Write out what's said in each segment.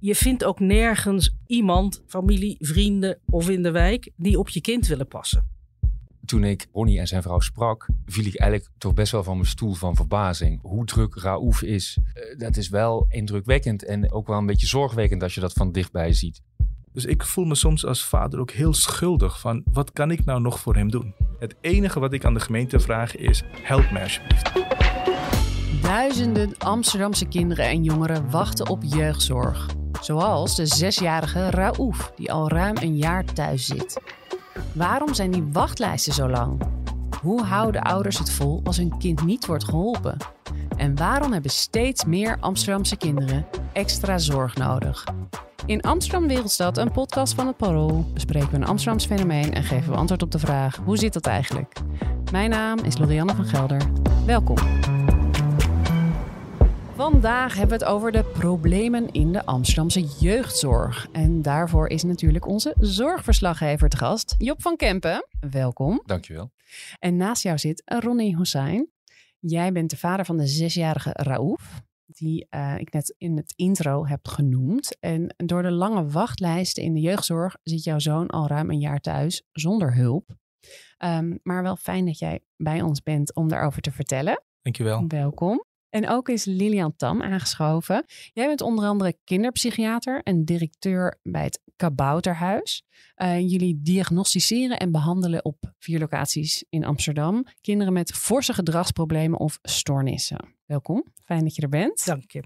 je vindt ook nergens iemand, familie, vrienden of in de wijk, die op je kind willen passen. Toen ik Ronnie en zijn vrouw sprak, viel ik eigenlijk toch best wel van mijn stoel van verbazing. Hoe druk Raouf is, eh, dat is wel indrukwekkend en ook wel een beetje zorgwekkend als je dat van dichtbij ziet. Dus ik voel me soms als vader ook heel schuldig van wat kan ik nou nog voor hem doen? Het enige wat ik aan de gemeente vraag is help mij alsjeblieft. Duizenden Amsterdamse kinderen en jongeren wachten op jeugdzorg. Zoals de zesjarige Raouf, die al ruim een jaar thuis zit. Waarom zijn die wachtlijsten zo lang? Hoe houden ouders het vol als hun kind niet wordt geholpen? En waarom hebben steeds meer Amsterdamse kinderen extra zorg nodig? In Amsterdam Wereldstad, een podcast van het Parool, bespreken we een Amsterdams fenomeen en geven we antwoord op de vraag: hoe zit dat eigenlijk? Mijn naam is Lorianne van Gelder. Welkom. Vandaag hebben we het over de problemen in de Amsterdamse jeugdzorg. En daarvoor is natuurlijk onze zorgverslaggever te gast, Job van Kempen. Welkom. Dankjewel. En naast jou zit Ronnie Hossein. Jij bent de vader van de zesjarige Raouf, die uh, ik net in het intro heb genoemd. En door de lange wachtlijsten in de jeugdzorg zit jouw zoon al ruim een jaar thuis zonder hulp. Um, maar wel fijn dat jij bij ons bent om daarover te vertellen. Dankjewel. Welkom. En ook is Lilian Tam aangeschoven. Jij bent onder andere kinderpsychiater en directeur bij het Kabouterhuis. Uh, jullie diagnosticeren en behandelen op vier locaties in Amsterdam kinderen met forse gedragsproblemen of stoornissen. Welkom, fijn dat je er bent. Dank je.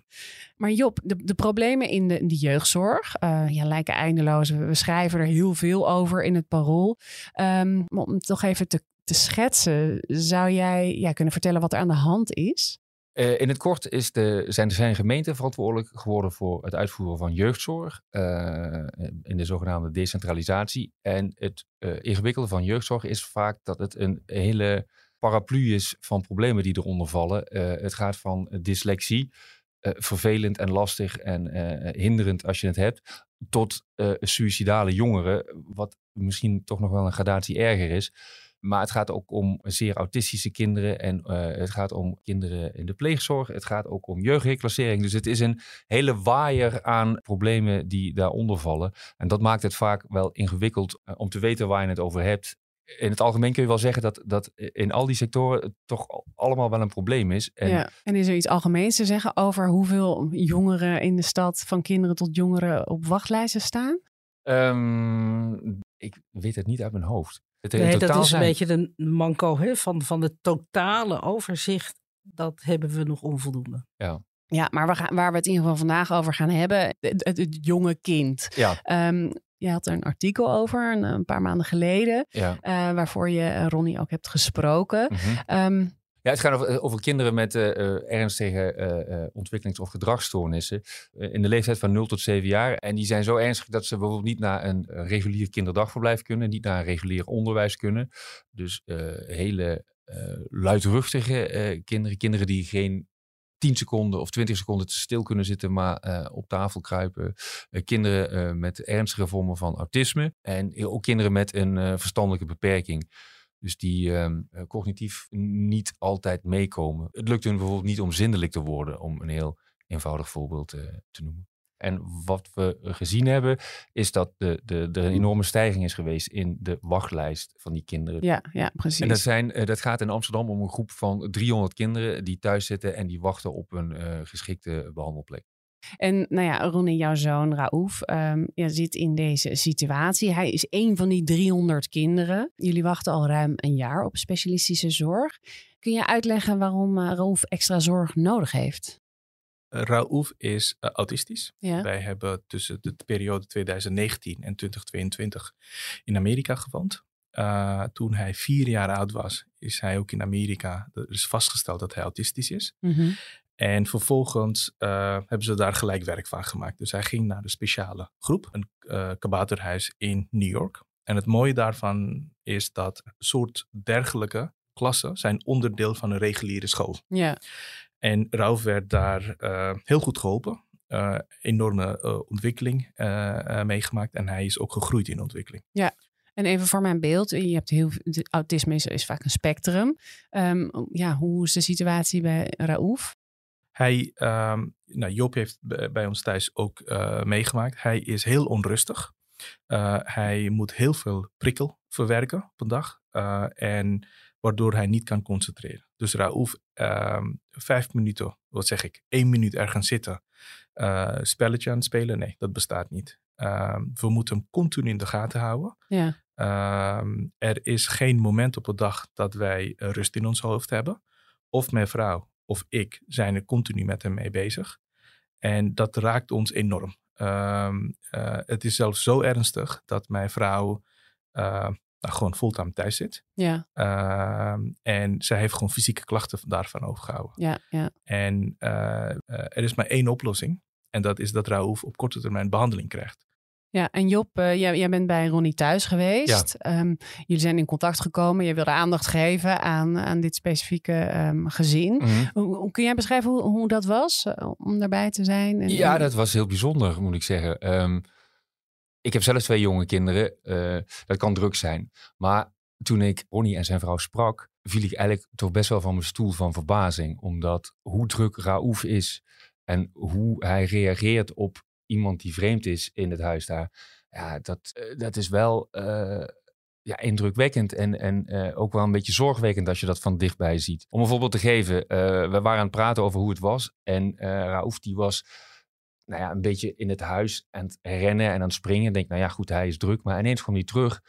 Maar Job, de, de problemen in de, in de jeugdzorg uh, ja, lijken eindeloos. We, we, schrijven er heel veel over in het parool. Um, maar om toch even te, te schetsen, zou jij ja, kunnen vertellen wat er aan de hand is? Uh, in het kort is de, zijn gemeenten verantwoordelijk geworden voor het uitvoeren van jeugdzorg uh, in de zogenaamde decentralisatie. En het uh, ingewikkelde van jeugdzorg is vaak dat het een hele paraplu is van problemen die eronder vallen. het gaat van dyslexie, vervelend en lastig en hinderend als je het hebt, tot suïcidale jongeren, wat misschien toch nog wel een gradatie erger is. Maar het gaat ook om zeer autistische kinderen en uh, het gaat om kinderen in de pleegzorg. Het gaat ook om jeugdreclassering. Dus het is een hele waaier aan problemen die daaronder vallen. En dat maakt het vaak wel ingewikkeld uh, om te weten waar je het over hebt. In het algemeen kun je wel zeggen dat, dat in al die sectoren het toch allemaal wel een probleem is. En, ja. en is er iets algemeens te zeggen over hoeveel jongeren in de stad, van kinderen tot jongeren, op wachtlijsten staan? Um, ik weet het niet uit mijn hoofd. Het nee, dat is zijn. een beetje de manco hè, van, van het totale overzicht. Dat hebben we nog onvoldoende. Ja. Ja, maar we gaan, waar we het in ieder geval vandaag over gaan hebben, het, het, het jonge kind. Ja. Um, je had er een artikel over een, een paar maanden geleden, ja. uh, waarvoor je Ronnie ook hebt gesproken. Mm -hmm. um, ja, het gaat over, over kinderen met uh, uh, ernstige ontwikkelings- of gedragsstoornissen. in de leeftijd van 0 tot 7 jaar. En die zijn zo ernstig dat ze bijvoorbeeld niet naar een regulier kinderdagverblijf kunnen. Niet naar een regulier onderwijs kunnen. Dus hele luidruchtige kinderen. Kinderen die geen 10 seconden of 20 seconden stil kunnen zitten, maar op tafel kruipen. Kinderen met ernstige vormen van autisme. En ook kinderen met een verstandelijke beperking. Dus die um, cognitief niet altijd meekomen. Het lukt hun bijvoorbeeld niet om zindelijk te worden, om een heel eenvoudig voorbeeld uh, te noemen. En wat we gezien hebben, is dat de, de, er een enorme stijging is geweest in de wachtlijst van die kinderen. Ja, ja precies. En dat, zijn, uh, dat gaat in Amsterdam om een groep van 300 kinderen die thuis zitten en die wachten op een uh, geschikte behandelplek. En nou ja, Ronnie, jouw zoon Raouf, um, ja, zit in deze situatie. Hij is een van die 300 kinderen. Jullie wachten al ruim een jaar op specialistische zorg. Kun je uitleggen waarom uh, Raouf extra zorg nodig heeft? Uh, Raouf is uh, autistisch. Ja. Wij hebben tussen de periode 2019 en 2022 in Amerika gewoond. Uh, toen hij vier jaar oud was, is hij ook in Amerika. Er is vastgesteld dat hij autistisch is. Mm -hmm. En vervolgens uh, hebben ze daar gelijk werk van gemaakt. Dus hij ging naar de speciale groep, een uh, kabouterhuis in New York. En het mooie daarvan is dat soort dergelijke klassen zijn onderdeel van een reguliere school. Ja. En Rauf werd daar uh, heel goed geholpen. enorme ontwikkeling meegemaakt. En hij is ook gegroeid in ontwikkeling. Ja. En even voor mijn beeld, je hebt heel, autisme is, is vaak een spectrum. Um, ja, hoe is de situatie bij Raouf? Hij, ehm, nou, Job heeft bij ons thuis ook eh, meegemaakt. Hij is heel onrustig. Eh, hij moet heel veel prikkel verwerken op een dag. eh, en waardoor hij niet kan concentreren. Dus Raouf, ehm, vijf minuten, wat zeg ik, één minuut ergens zitten. spelletje aan het spelen, nee, dat bestaat niet. Ehm, we moeten hem continu in de gaten houden. Ja. Er is geen moment op de dag dat wij rust in ons hoofd hebben. Of mijn vrouw of ik zijn er continu met hem mee bezig. En dat raakt ons enorm. Ehm, eh, het is zelfs zo ernstig dat mijn vrouw eh, nou, gewoon fulltime thuis zit. Ja, Ehm, en zij heeft gewoon fysieke klachten daarvan overgehouden. ja, ja. En eh, er is maar één oplossing. En dat is dat Raouf op korte termijn behandeling krijgt. Ja, en Job, eh, jij, jij bent bij Ronnie thuis geweest. Ehm, jullie zijn in contact gekomen. Je wilde aandacht geven aan, aan dit specifieke ehm, gezin. Mhm. Hoe- kun jij beschrijven hoe, hoe dat was eh, om daarbij te zijn? En, Ja, dat was heel bijzonder, moet ik zeggen. Ehm, ik heb zelf twee jonge kinderen. eh, dat kan druk zijn. Maar toen ik Ronnie en zijn vrouw sprak, viel ik eigenlijk toch best wel van mijn stoel van verbazing. Omdat hoe druk Raouf is en hoe hij reageert op iemand die vreemd is in het huis daar. Ja, dat, eh, dat is wel eh, ja, indrukwekkend en, en eh, ook wel een beetje zorgwekkend als je dat van dichtbij ziet. Om een voorbeeld te geven, we waren aan het praten over hoe het was. En Raouf die was nou ja, een beetje in het huis aan het rennen en aan het springen. Denk, nou ja, goed, hij is druk. Maar ineens kwam hij terug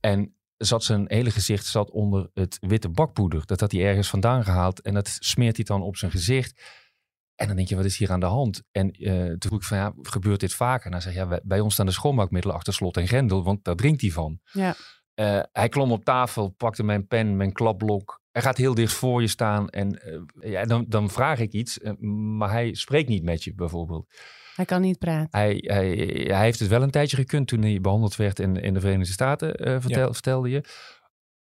en zat zijn hele gezicht zat onder het witte bakpoeder. Dat had hij ergens vandaan gehaald en dat smeert hij dan op zijn gezicht. En dan denk je, wat is hier aan de hand? En eh, toen vroeg ik van, ja, gebeurt dit vaker? En hij zei, ja, bij ons staan de schoonmaakmiddelen achter slot en grendel, want daar drinkt hij van. Ja. Eh, hij klom op tafel, pakte mijn pen, mijn klapblok. Hij gaat heel dicht voor je staan en eh, ja, dan, dan vraag ik iets, maar hij spreekt niet met je bijvoorbeeld. Hij kan niet praten. Hij, hij, hij heeft het wel een tijdje gekund toen hij behandeld werd in, in de Verenigde Staten, eh, vertel, vertelde je.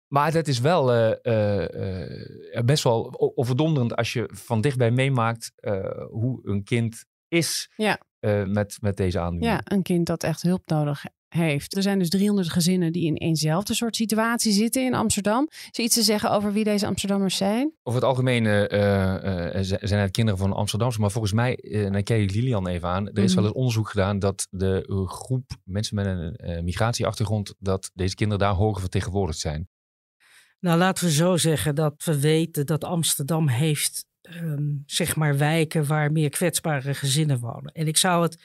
Maar dat is wel eh, eh, eh, best wel overdonderend als je van dichtbij meemaakt hoe een kind is Ja. met, met deze aandoening. Ja, een kind dat echt hulp nodig heeft. Er zijn dus 300 gezinnen die in eenzelfde soort situatie zitten in Amsterdam. Is iets te zeggen over wie deze Amsterdammers zijn? Over het algemeen zijn het kinderen van Amsterdamse, maar volgens mij, eh, en dan kijk ik Lilian even aan, er is Mhm. wel eens onderzoek gedaan dat de groep mensen met een migratieachtergrond, dat deze kinderen daar hoger vertegenwoordigd zijn. Nou, laten we zo zeggen dat we weten dat Amsterdam heeft, ehm, zeg maar, wijken waar meer kwetsbare gezinnen wonen. En ik zou het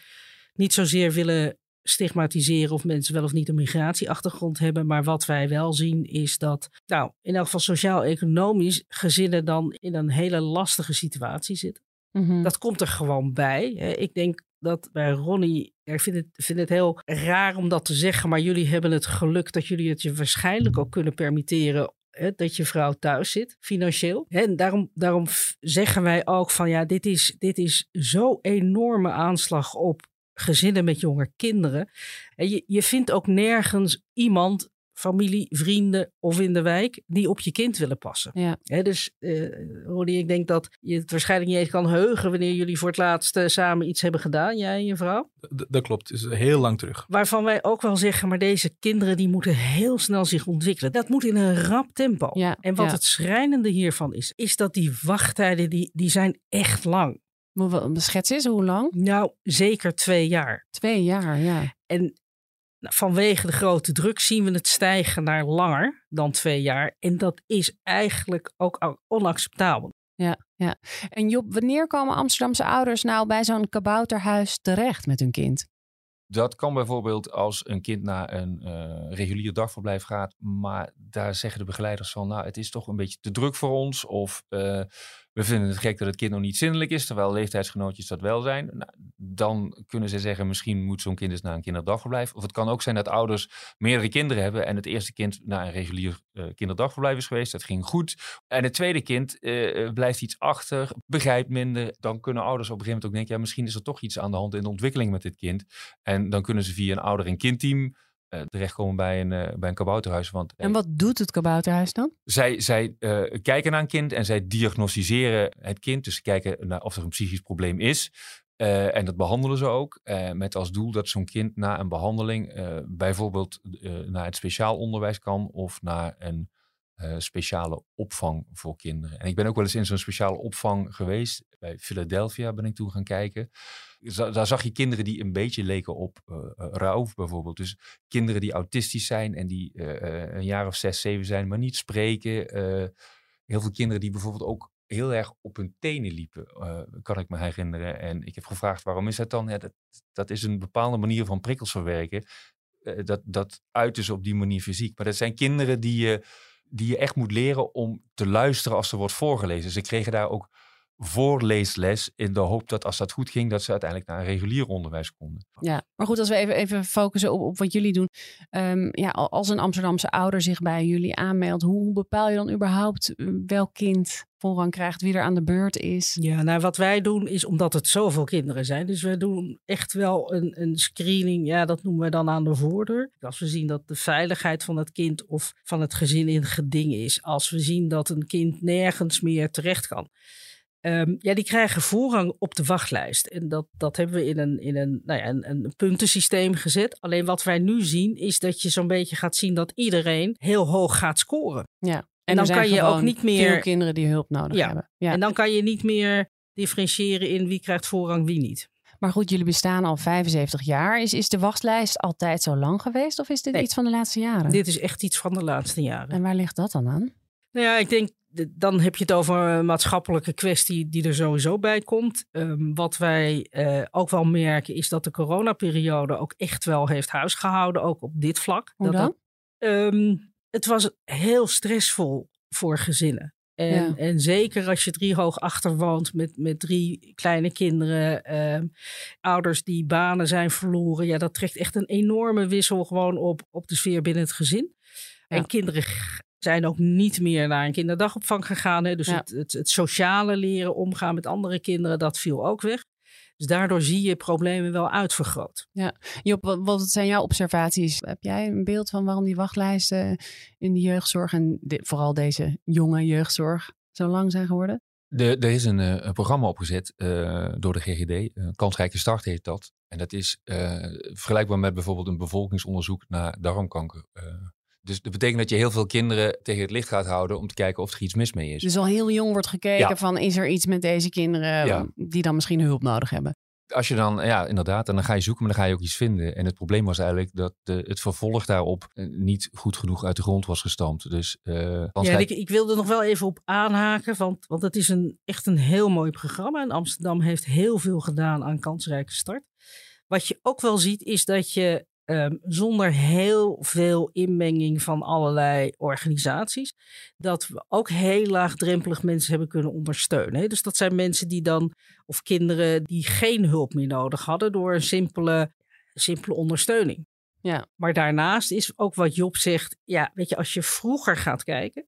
niet zozeer willen stigmatiseren of mensen wel of niet een migratieachtergrond hebben. Maar wat wij wel zien is dat, nou, in elk geval sociaal-economisch gezinnen dan in een hele lastige situatie zitten. Mhm. Dat komt er gewoon bij. Ik denk dat bij Ronnie, ik vind het, vind het heel raar om dat te zeggen, maar jullie hebben het geluk dat jullie het je waarschijnlijk ook kunnen permitteren dat je vrouw thuis zit, financieel. En daarom, daarom zeggen wij ook van ja, dit is, dit is zo'n enorme aanslag op gezinnen met jonge kinderen. En je, je vindt ook nergens iemand, familie, vrienden of in de wijk, die op je kind willen passen. Ja. Hè, dus eh Ronnie, ik denk dat je het waarschijnlijk niet eens kan heugen wanneer jullie voor het laatst eh, samen iets hebben gedaan, jij en je vrouw. D- dat klopt, het is heel lang terug. Waarvan wij ook wel zeggen, maar deze kinderen die moeten heel snel zich ontwikkelen. Dat moet in een rap tempo. Ja, En wat ja. het schrijnende hiervan is, is dat die wachttijden, die, die zijn echt lang. Beschetsen is hoe lang? Nou, zeker twee jaar. Twee jaar, ja. En vanwege de grote druk zien we het stijgen naar langer dan twee jaar. En dat is eigenlijk ook onacceptabel. Ja, ja. En Job, wanneer komen Amsterdamse ouders nou bij zo'n kabouterhuis terecht met hun kind? Dat kan bijvoorbeeld als een kind naar een eh, regulier dagverblijf gaat, maar daar zeggen de begeleiders van, nou, het is toch een beetje te druk voor ons. Of eh, we vinden het gek dat het kind nog niet zindelijk is, terwijl leeftijdsgenootjes dat wel zijn. Nou, dan kunnen ze zeggen, misschien moet zo'n kind eens naar een kinderdagverblijf. Of het kan ook zijn dat ouders meerdere kinderen hebben en het eerste kind naar een regulier eh, kinderdagverblijf is geweest. Dat ging goed. En het tweede kind eh, eh, blijft iets achter, begrijpt minder. Dan kunnen ouders op een gegeven moment ook denken, ja, misschien is er toch iets aan de hand in de ontwikkeling met dit kind. En dan kunnen ze via een ouder- en kindteam terechtkomen bij een, eh, bij een kabouterhuis. Want eh, En wat doet het kabouterhuis dan? zij, zij eh, kijken naar een kind en zij diagnosticeren het kind. Dus ze kijken naar of er een psychisch probleem is. Eh, en dat behandelen ze ook. eh, met als doel dat zo'n kind na een behandeling eh, bijvoorbeeld eh, naar het speciaal onderwijs kan of naar een eh, speciale opvang voor kinderen. En ik ben ook wel eens in zo'n speciale opvang geweest. Bij Philadelphia ben ik toen gaan kijken. Daar zag je kinderen die een beetje leken op uh, bijvoorbeeld. Dus kinderen die autistisch zijn en die een jaar of zes, zeven zijn, maar niet spreken. heel veel kinderen die bijvoorbeeld ook heel erg op hun tenen liepen, kan ik me herinneren. En ik heb gevraagd, waarom is dat dan? Ja, dat, dat is een bepaalde manier van prikkels verwerken. dat, dat uit is op die manier fysiek. Maar dat zijn kinderen die je die je echt moet leren om te luisteren als er wordt voorgelezen. Ze kregen daar ook voorleesles in de hoop dat als dat goed ging, dat ze uiteindelijk naar een regulier onderwijs konden. Ja, maar goed, als we even, even focussen op, op wat jullie doen. Um, ja, als een Amsterdamse ouder zich bij jullie aanmeldt, hoe bepaal je dan überhaupt eh, welk kind voorrang krijgt, wie er aan de beurt is? Ja, nou wat wij doen is, omdat het zoveel kinderen zijn, dus we doen echt wel een, een screening, ja dat noemen we dan aan de voordeur. Als we zien dat de veiligheid van het kind of van het gezin in geding is, als we zien dat een kind nergens meer terecht kan Um, ja, die krijgen voorrang op de wachtlijst. En dat, dat hebben we in, een, in een, nou ja, een, een puntensysteem gezet. Alleen wat wij nu zien is dat je zo'n beetje gaat zien dat iedereen heel hoog gaat scoren. Ja. En, dan kan je ook niet meer. Veel kinderen die hulp nodig ja. hebben. Ja. En dan kan je niet meer differentiëren in wie krijgt voorrang, wie niet. Maar goed, jullie bestaan al 75 jaar. Is, is de wachtlijst altijd zo lang geweest of is dit iets van de laatste jaren? Dit is echt iets van de laatste jaren. En waar ligt dat dan aan? Nou ja, ik denk dan heb je het over een maatschappelijke kwestie die er sowieso bij komt. Um, wat wij uh, ook wel merken is dat de coronaperiode ook echt wel heeft huisgehouden, ook op dit vlak. Hoe dat, um, het was heel stressvol voor gezinnen. En, ja. en, zeker als je drie hoog achter woont met, met drie kleine kinderen, um, ouders die banen zijn verloren. Ja, dat trekt echt een enorme wissel gewoon op, op de sfeer binnen het gezin. Ja. En kinderen zijn ook niet meer naar een kinderdagopvang gegaan. Hè? Dus het, het, het, sociale leren omgaan met andere kinderen, dat viel ook weg. Dus daardoor zie je problemen wel uitvergroot. Ja, Job, wat, wat zijn jouw observaties? Heb jij een beeld van waarom die wachtlijsten in de jeugdzorg en vooral deze jonge jeugdzorg zo lang zijn geworden? De, er is een, een programma opgezet uh, door de GGD. Een kansrijke start heet dat. En dat is uh, vergelijkbaar met bijvoorbeeld een bevolkingsonderzoek naar darmkanker. Dus dat betekent dat je heel veel kinderen tegen het licht gaat houden om te kijken of er iets mis mee is. Dus al heel jong wordt gekeken van is er iets met deze kinderen die dan misschien hulp nodig hebben. Als je dan, ja, inderdaad, en dan ga je zoeken, maar dan ga je ook iets vinden. En het probleem was eigenlijk dat de, het vervolg daarop eh, niet goed genoeg uit de grond was gestampt. Dus, uh, ja, ik, ik wilde er nog wel even op aanhaken, want, want het is een, echt een heel mooi programma. En Amsterdam heeft heel veel gedaan aan kansrijke start. Wat je ook wel ziet, is dat je um, zonder heel veel inmenging van allerlei organisaties, dat we ook heel laagdrempelig mensen hebben kunnen ondersteunen. Hè? Dus dat zijn mensen die dan, of kinderen die geen hulp meer nodig hadden door een simpele, simpele ondersteuning. Ja. Maar daarnaast is ook wat Job zegt, ja, weet je, als je vroeger gaat kijken,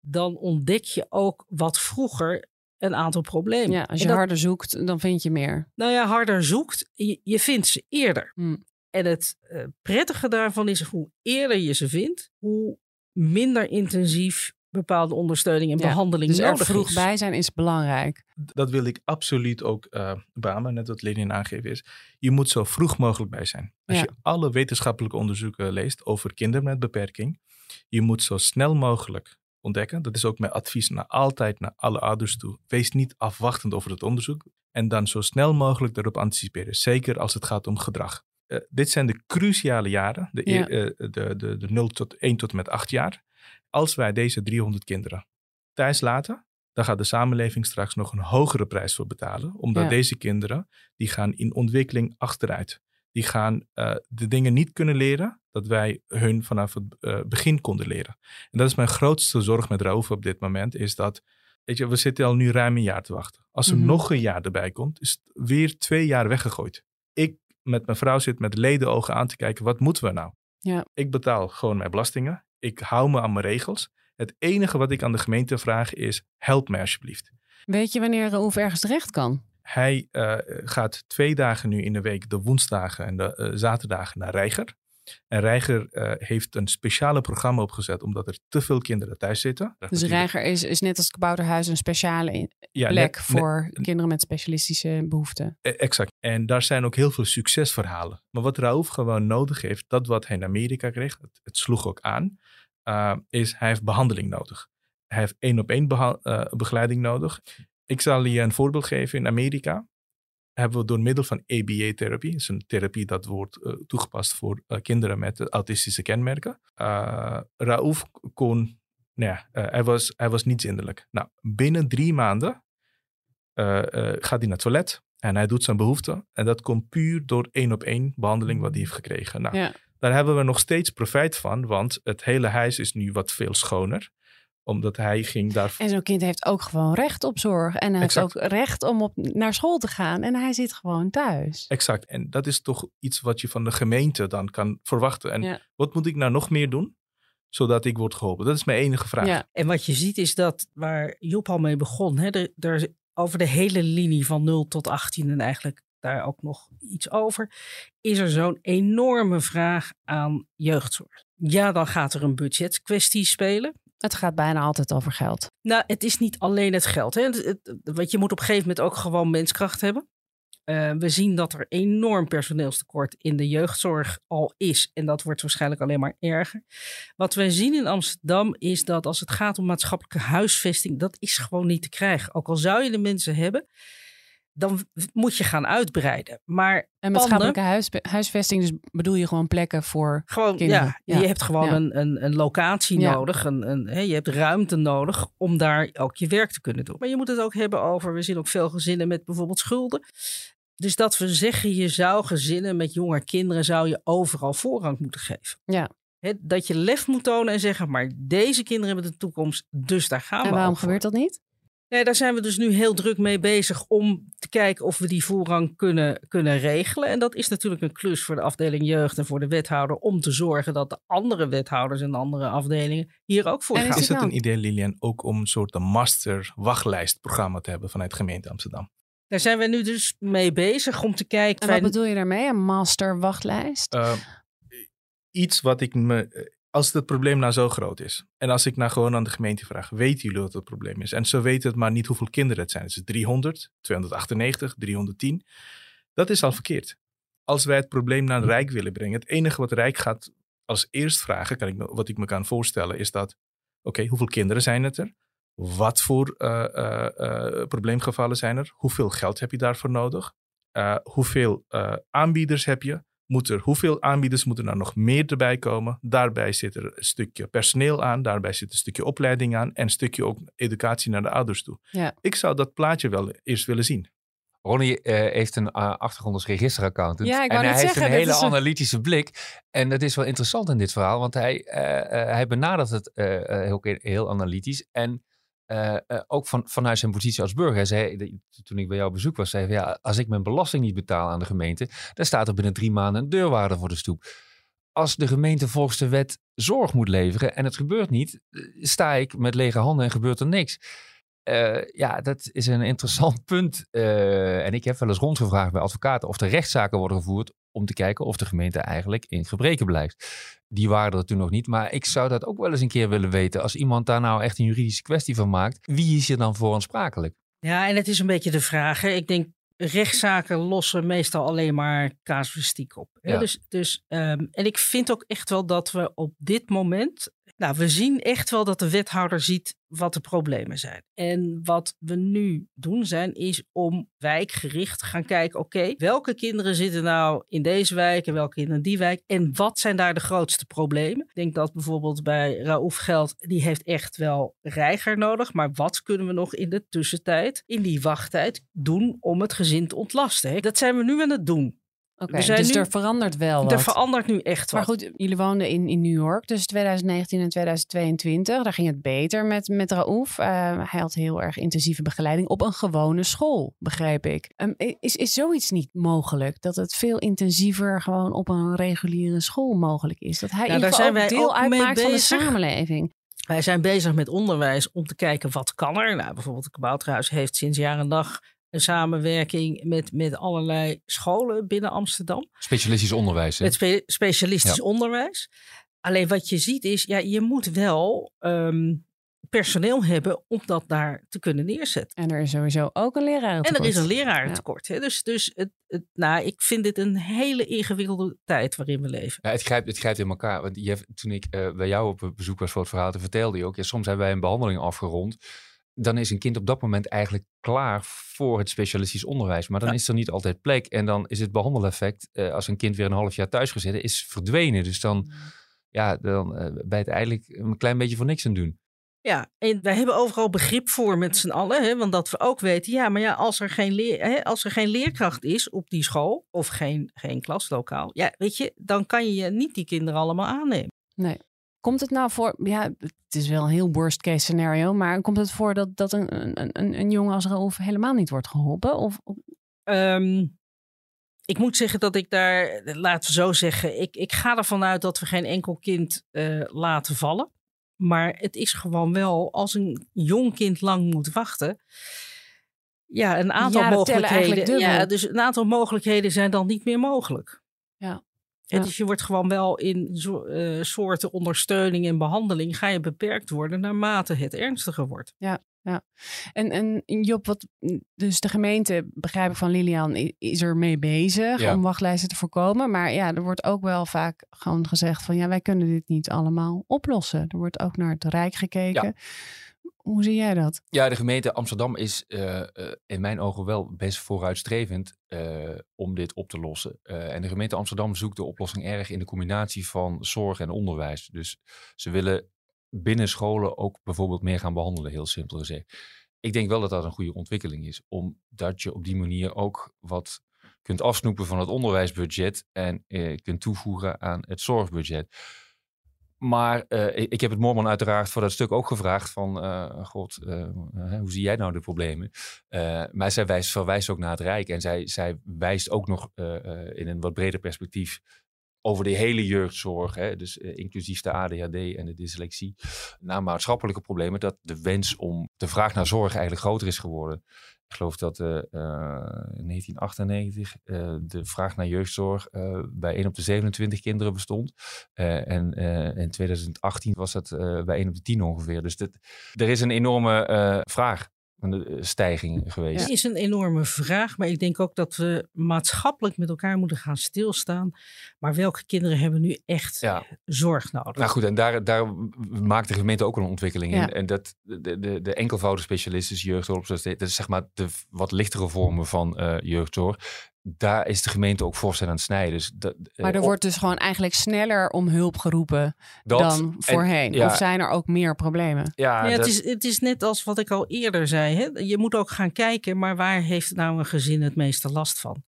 dan ontdek je ook wat vroeger een aantal problemen. Ja, als je harder zoekt, dan vind je meer. Nou ja, harder zoekt, je, je vindt ze eerder. Hmm. En het uh, prettige daarvan is hoe eerder je ze vindt, hoe minder intensief bepaalde ondersteuning en ja, behandeling dus nodig er vroeg is. bij zijn is belangrijk. Dat wil ik absoluut ook uh, beamen, net wat Lenin aangegeven is. Je moet zo vroeg mogelijk bij zijn. Als Ja. je alle wetenschappelijke onderzoeken leest over kinderen met beperking, je moet zo snel mogelijk ontdekken. Dat is ook mijn advies naar altijd naar alle ouders toe. Wees niet afwachtend over het onderzoek en dan zo snel mogelijk erop anticiperen. Zeker als het gaat om gedrag. Uh, dit zijn de cruciale jaren, de, Ja. uh, de, de, de 0 tot 1 tot en met 8 jaar. Als wij deze 300 kinderen thuis laten, dan gaat de samenleving straks nog een hogere prijs voor betalen. Omdat Ja. deze kinderen, die gaan in ontwikkeling achteruit. Die gaan uh, de dingen niet kunnen leren dat wij hun vanaf het uh, begin konden leren. En dat is mijn grootste zorg met Raouf op dit moment, is dat, weet je, we zitten al nu ruim een jaar te wachten. Als er Mhm. nog een jaar erbij komt, is het weer twee jaar weggegooid. Ik met mijn vrouw zit met ledenogen aan te kijken, wat moeten we nou? Ja. Ik betaal gewoon mijn belastingen. Ik hou me aan mijn regels. Het enige wat ik aan de gemeente vraag is, help mij alsjeblieft. Weet je wanneer Raouf ergens terecht kan? Hij uh, gaat twee dagen nu in de week, de woensdagen en de uh, zaterdagen, naar Reiger. En Reiger uh, heeft een speciale programma opgezet omdat er te veel kinderen thuis zitten. Dus Reiger is, is net als het Kabouterhuis een speciale in- Ja, plek net- voor net- kinderen met specialistische behoeften. Eh, Exact. En daar zijn ook heel veel succesverhalen. Maar wat Raouf gewoon nodig heeft, dat wat hij in Amerika kreeg, het, het sloeg ook aan. uh, is hij heeft behandeling nodig. Hij heeft één op één uh, begeleiding nodig. Ik zal je een voorbeeld geven. In Amerika hebben we door middel van ABA-therapie, dat is een therapie dat wordt uh, toegepast voor kinderen met autistische kenmerken. Raouf kon, nou ja, hij, was, hij was niet zindelijk. Nou, binnen drie maanden gaat hij naar het toilet en hij doet zijn behoefte. En dat komt puur door één op één behandeling wat hij heeft gekregen. Nou, ja. Daar hebben we nog steeds profijt van, want het hele huis is nu wat veel schoner omdat hij ging daar. En zo'n kind heeft ook gewoon recht op zorg. En hij heeft ook recht om op, naar school te gaan. En hij zit gewoon thuis. Exact. En dat is toch iets wat je van de gemeente dan kan verwachten. En wat moet ik nou nog meer doen? Zodat ik word geholpen. Dat is mijn enige vraag. Ja. En wat je ziet is dat waar Job al mee begon. Hè, er, er, over de hele linie van 0 tot 18 en eigenlijk daar ook nog iets over, is er zo'n enorme vraag aan jeugdzorg. Ja, dan gaat er een budgetkwestie spelen. Het gaat bijna altijd over geld. Nou, het is niet alleen het geld. Hè. want je moet op een gegeven moment ook gewoon menskracht hebben. Uh, we zien dat er enorm personeelstekort in de jeugdzorg al is. En dat wordt waarschijnlijk alleen maar erger. Wat wij zien in Amsterdam is dat als het gaat om maatschappelijke huisvesting, dat is gewoon niet te krijgen. Ook al zou je de mensen hebben, dan moet je gaan uitbreiden. Maar en maatschappelijke huis, huisvesting, dus bedoel je gewoon plekken voor gewoon, kinderen? Ja, je hebt gewoon een, een, een locatie nodig. Een, een, hè, je hebt ruimte nodig om daar ook je werk te kunnen doen. Maar je moet het ook hebben over, we zien ook veel gezinnen met bijvoorbeeld schulden. Dus dat we zeggen, je zou gezinnen met jonge kinderen, zou je overal voorrang moeten geven. Ja. dat je lef moet tonen en zeggen, maar deze kinderen hebben de toekomst, dus daar gaan we En waarom gebeurt dat niet? Nee, daar zijn we dus nu heel druk mee bezig om te kijken of we die voorrang kunnen, kunnen regelen. En dat is natuurlijk een klus voor de afdeling jeugd en voor de wethouder om te zorgen dat de andere wethouders en andere afdelingen hier ook voor gaan. Is het een idee, Lilian, ook om een soort master wachtlijstprogramma te hebben vanuit gemeente Amsterdam? Daar zijn we nu dus mee bezig om te kijken. En wat bedoel je daarmee, een master wachtlijst? Uh, iets wat ik me als het probleem nou zo groot is. En als ik nou gewoon aan de gemeente vraag, weten jullie wat het probleem is? En ze weten het maar niet hoeveel kinderen het zijn. Het is 300, 298, 310. Dat is al verkeerd. Als wij het probleem naar het Rijk willen brengen, het enige wat Rijk gaat als eerst vragen, kan ik wat ik me kan voorstellen, is dat, oké, hoeveel kinderen zijn het er? Wat voor uh, uh, uh, probleemgevallen zijn er? Hoeveel geld heb je daarvoor nodig? hoeveel aanbieders heb je? Moet er, hoeveel aanbieders moeten er nog meer erbij komen? Daarbij zit er een stukje personeel aan, daarbij zit een stukje opleiding aan en een stukje ook educatie naar de ouders toe. Ja. Ik zou dat plaatje wel eerst willen zien. Ronnie uh, heeft een uh, achtergrond als registeraccountant. Ja, en hij heeft een hele analytische blik. En dat is wel interessant in dit verhaal, want hij, uh, hij benadert het heel, heel analytisch. En uh, uh, ook van, vanuit zijn positie als burger. Zei, toen ik bij jou bezoek was, zei hij, ja, als ik mijn belasting niet betaal aan de gemeente, dan staat er binnen drie maanden een deurwaarde voor de stoep. Als de gemeente volgens de wet zorg moet leveren en het gebeurt niet, eh, sta ik met lege handen en gebeurt er niks. Ja, dat is een interessant punt. En ik heb wel eens rondgevraagd bij advocaten of er rechtszaken worden gevoerd om te kijken of de gemeente eigenlijk in gebreken blijft. Die waren er toen nog niet, maar ik zou dat ook wel eens een keer willen weten. Als iemand daar nou echt een juridische kwestie van maakt, wie is er dan voor aansprakelijk? Ja, en het is een beetje de vraag. Hè? Ik denk, rechtszaken lossen meestal alleen maar casuïstiek op. Ja. Dus, dus, um, en ik vind ook echt wel dat we op dit moment nou, we zien echt wel dat de wethouder ziet wat de problemen zijn. En wat we nu doen zijn, is om wijkgericht gaan kijken, oké, welke kinderen zitten nou in deze wijk en welke in die wijk? En wat zijn daar de grootste problemen? Ik denk dat bijvoorbeeld bij Raouf Geld, die heeft echt wel reiger nodig. Maar wat kunnen we nog in de tussentijd, in die wachttijd, doen om het gezin te ontlasten? Dat zijn we nu aan het doen. Dus er verandert wel wat. Er verandert nu echt wat. Maar goed, jullie woonden in, in New York tussen 2019 en 2022. Daar ging het beter met, met Raouf. Uh, hij had heel erg intensieve begeleiding op een gewone school, begrijp ik. Um, is, is zoiets niet mogelijk? Dat het veel intensiever gewoon op een reguliere school mogelijk is? Dat hij nou, daar zijn wij deel uitmaakt van de samenleving? Wij zijn bezig met onderwijs om te kijken wat kan er. Nou, bijvoorbeeld het Kabouterhuis heeft sinds jaar en dag een samenwerking met, met allerlei scholen binnen Amsterdam. Specialistisch onderwijs. Hè? Met specialistisch onderwijs. Alleen wat je ziet is, ja, je moet wel um, personeel hebben om dat daar te kunnen neerzetten. En er is sowieso ook een leraar. En er is een lerarentekort. Hè? Dus, dus het, het, nou, ik vind dit een hele ingewikkelde tijd waarin we leven. Ja, het, grijpt, het grijpt in elkaar. Want je, toen ik uh, bij jou op bezoek was voor het verhaal, vertelde je ook, ja, soms hebben wij een behandeling afgerond dan is een kind op dat moment eigenlijk klaar voor het specialistisch onderwijs. Maar dan is er niet altijd plek. En dan is het behandeleffect, uh, als een kind weer een half jaar thuis gezeten, is verdwenen. Dus dan, mm. ja, dan uh, ben je het eigenlijk een klein beetje voor niks aan doen. Ja, en wij hebben overal begrip voor met z'n allen. Hè, want dat we ook weten, ja, maar ja, als er geen, leer, hè, als er geen leerkracht is op die school of geen, geen klaslokaal, ja, weet je, dan kan je niet die kinderen allemaal aannemen. Nee. Komt het nou voor, ja, het is wel een heel worst case scenario, maar komt het voor dat, dat een, een, een, een jongen als Raouf helemaal niet wordt geholpen? Of, um, ik moet zeggen dat ik daar, laten we zo zeggen, ik, ik ga ervan uit dat we geen enkel kind uh, laten vallen. Maar het is gewoon wel, als een jong kind lang moet wachten, ja, een aantal ja, mogelijkheden. Ja, dus een aantal mogelijkheden zijn dan niet meer mogelijk. Ja. En dus je wordt gewoon wel in zo, uh, soorten ondersteuning en behandeling ga je beperkt worden naarmate het ernstiger wordt. Ja, ja. En, en Job, wat, dus de gemeente, begrijp ik van Lilian, is er mee bezig om wachtlijsten te voorkomen. Maar ja, er wordt ook wel vaak gewoon gezegd van ja, wij kunnen dit niet allemaal oplossen. Er wordt ook naar het Rijk gekeken. Ja. Hoe zie jij dat? Ja, de gemeente Amsterdam is uh, uh, in mijn ogen wel best vooruitstrevend uh, om dit op te lossen. en de gemeente Amsterdam zoekt de oplossing erg in de combinatie van zorg en onderwijs. Dus ze willen binnen scholen ook bijvoorbeeld meer gaan behandelen, heel simpel gezegd. Ik denk wel dat dat een goede ontwikkeling is, omdat je op die manier ook wat kunt afsnoepen van het onderwijsbudget en kunt toevoegen aan het zorgbudget. Maar uh, ik heb het Mormon uiteraard voor dat stuk ook gevraagd van, uh, god, uh, hoe zie jij nou de problemen? maar zij wijst, verwijst ook naar het Rijk en zij, zij wijst ook nog in een wat breder perspectief over de hele jeugdzorg, hè, dus inclusief de ADHD en de dyslexie, naar maatschappelijke problemen, dat de wens om de vraag naar zorg eigenlijk groter is geworden. Ik geloof dat uh, in 1998 uh, de vraag naar jeugdzorg bij 1 op de 27 kinderen bestond. en in 2018 was dat bij 1 op de 10 ongeveer. Dus dit, er is een enorme vraag een eh, stijging geweest. Het is een enorme vraag, maar ik denk ook dat we maatschappelijk met elkaar moeten gaan stilstaan. Maar welke kinderen hebben nu echt zorg nodig? Nou goed, en daar, daar maakt de gemeente ook een ontwikkeling in. En dat de, de, de enkelvoudige specialisten, jeugdzorg, dat is zeg maar de wat lichtere vormen van uh, jeugdzorg daar is de gemeente ook voor aan het snijden. Dus dat, eh, maar er wordt dus gewoon eigenlijk sneller om hulp geroepen dan voorheen. of zijn er ook meer problemen? Ja, het, is, het is net als wat ik al eerder zei. Hè? Je moet ook gaan kijken, maar waar heeft nou een gezin het meeste last van?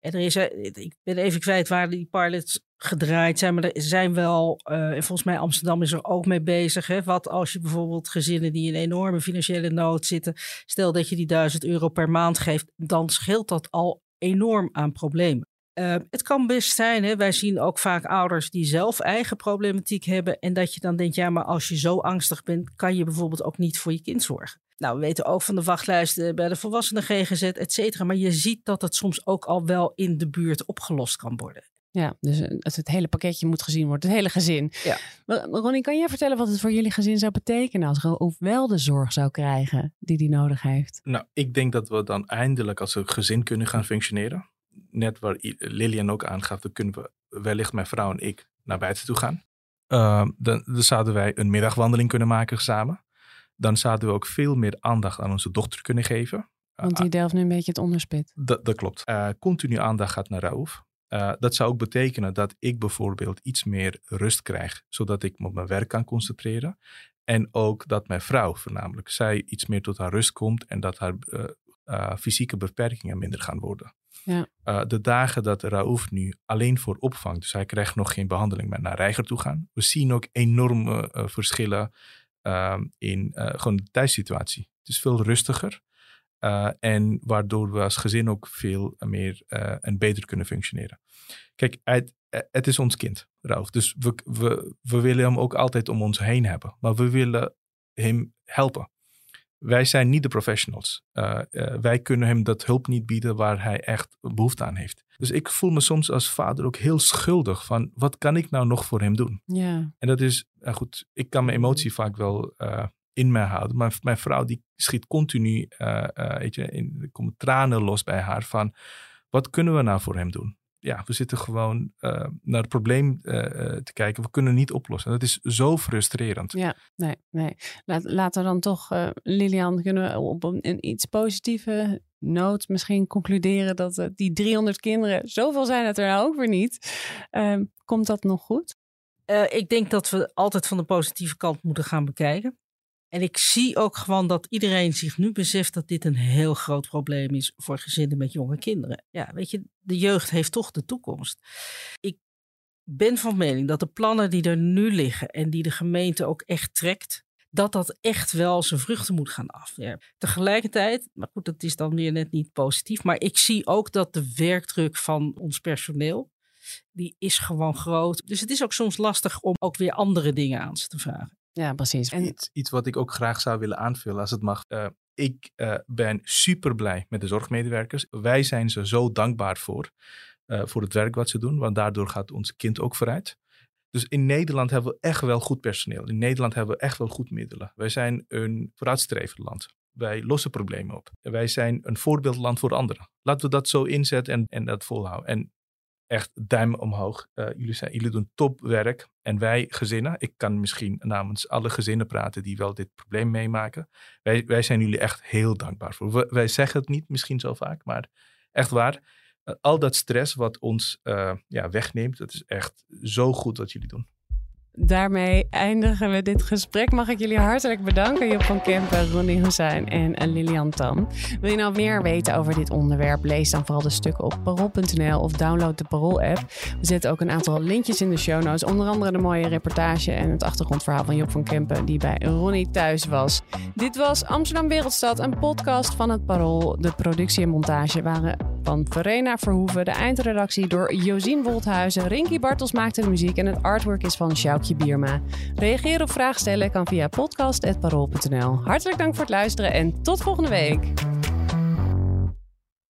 En er is, eh, ik ben even kwijt waar die pilots gedraaid zijn, maar er zijn wel, uh, en volgens mij Amsterdam is er ook mee bezig. Hè? Wat als je bijvoorbeeld gezinnen die in enorme financiële nood zitten, stel dat je die duizend euro per maand geeft, dan scheelt dat al enorm aan problemen. Uh, het kan best zijn, hè, wij zien ook vaak ouders die zelf eigen problematiek hebben. En dat je dan denkt, ja, maar als je zo angstig bent, kan je bijvoorbeeld ook niet voor je kind zorgen. Nou, we weten ook van de wachtlijsten bij de volwassenen GGZ, et cetera. Maar je ziet dat het soms ook al wel in de buurt opgelost kan worden. Ja, dus het, het hele pakketje moet gezien worden, het hele gezin. Ja. Ronnie, kan jij vertellen wat het voor jullie gezin zou betekenen als Raouf wel de zorg zou krijgen die hij nodig heeft? Nou, ik denk dat we dan eindelijk als een gezin kunnen gaan functioneren. Net waar Lilian ook aangaf, dan kunnen we wellicht mijn vrouw en ik naar buiten toe gaan. Uh, dan, dan zouden wij een middagwandeling kunnen maken samen. Dan zouden we ook veel meer aandacht aan onze dochter kunnen geven. Want die delft nu een beetje het onderspit. Dat, dat klopt. Uh, continu aandacht gaat naar Raouf. Uh, dat zou ook betekenen dat ik bijvoorbeeld iets meer rust krijg, zodat ik me op mijn werk kan concentreren. En ook dat mijn vrouw voornamelijk, zij iets meer tot haar rust komt en dat haar uh, uh, fysieke beperkingen minder gaan worden. Ja. de dagen dat Raouf nu alleen voor opvang, dus hij krijgt nog geen behandeling, maar naar Reiger toe gaan. We zien ook enorme verschillen ehm, in gewoon de thuissituatie. Het is veel rustiger. Uh, en waardoor we als gezin ook veel meer uh, en beter kunnen functioneren. Kijk, het, het is ons kind, Ralf. Dus we, we, we willen hem ook altijd om ons heen hebben. Maar we willen hem helpen. Wij zijn niet de professionals. Uh, wij kunnen hem dat hulp niet bieden waar hij echt behoefte aan heeft. Dus ik voel me soms als vader ook heel schuldig van wat kan ik nou nog voor hem doen? Ja. En dat is, goed, ik kan mijn emotie vaak wel in mij houden. Maar mijn vrouw die schiet continu, uh, weet je, in, er komen tranen los bij haar van, wat kunnen we nou voor hem doen? Ja, we zitten gewoon naar het probleem te kijken. We kunnen niet oplossen. Dat is zo frustrerend. Ja, nee, nee. Laat, laten we dan toch, Lilian, kunnen we op een, een iets positieve nood misschien concluderen dat die 300 kinderen, zoveel zijn het er nou ook weer niet. Ehm, komt dat nog goed? ik denk dat we altijd van de positieve kant moeten gaan bekijken. En ik zie ook gewoon dat iedereen zich nu beseft dat dit een heel groot probleem is voor gezinnen met jonge kinderen. Ja, weet je, de jeugd heeft toch de toekomst. Ik ben van mening dat de plannen die er nu liggen en die de gemeente ook echt trekt, dat dat echt wel zijn vruchten moet gaan af. Ja. Tegelijkertijd, maar goed, dat is dan weer net niet positief, maar ik zie ook dat de werkdruk van ons personeel, die is gewoon groot. Dus het is ook soms lastig om ook weer andere dingen aan ze te vragen. Ja, precies. En... Iets, iets wat ik ook graag zou willen aanvullen, als het mag. Uh, ik uh, ben super blij met de zorgmedewerkers. Wij zijn ze zo dankbaar voor, uh, voor het werk wat ze doen, want daardoor gaat ons kind ook vooruit. Dus in Nederland hebben we echt wel goed personeel. In Nederland hebben we echt wel goed middelen. Wij zijn een vooruitstrevend land. Wij lossen problemen op. Wij zijn een voorbeeldland voor anderen. Laten we dat zo inzetten en, en dat volhouden. En echt duim omhoog. Uh, jullie, zijn, jullie doen topwerk. En wij gezinnen, ik kan misschien namens alle gezinnen praten die wel dit probleem meemaken. Wij, wij zijn jullie echt heel dankbaar voor. wij zeggen het niet misschien zo vaak, maar echt waar. Uh, al dat stress wat ons uh, ja, wegneemt, dat is echt zo goed wat jullie doen. Daarmee eindigen we dit gesprek. Mag ik jullie hartelijk bedanken, Job van Kempen, Ronnie Hussein en Lilian Tam. Wil je nou meer weten over dit onderwerp? Lees dan vooral de stukken op parool.nl of download de Parool-app. We zetten ook een aantal linkjes in de show notes. Onder andere de mooie reportage en het achtergrondverhaal van Job van Kempen, die bij Ronnie thuis was. Dit was Amsterdam Wereldstad, een podcast van het Parool. De productie en montage waren van Verena Verhoeven. De eindredactie door Josien Wolthuizen. Rinky Bartels maakte de muziek en het artwork is van Bierma. Reageren of vragen stellen kan via podcast.parool.nl. Hartelijk dank voor het luisteren en tot volgende week.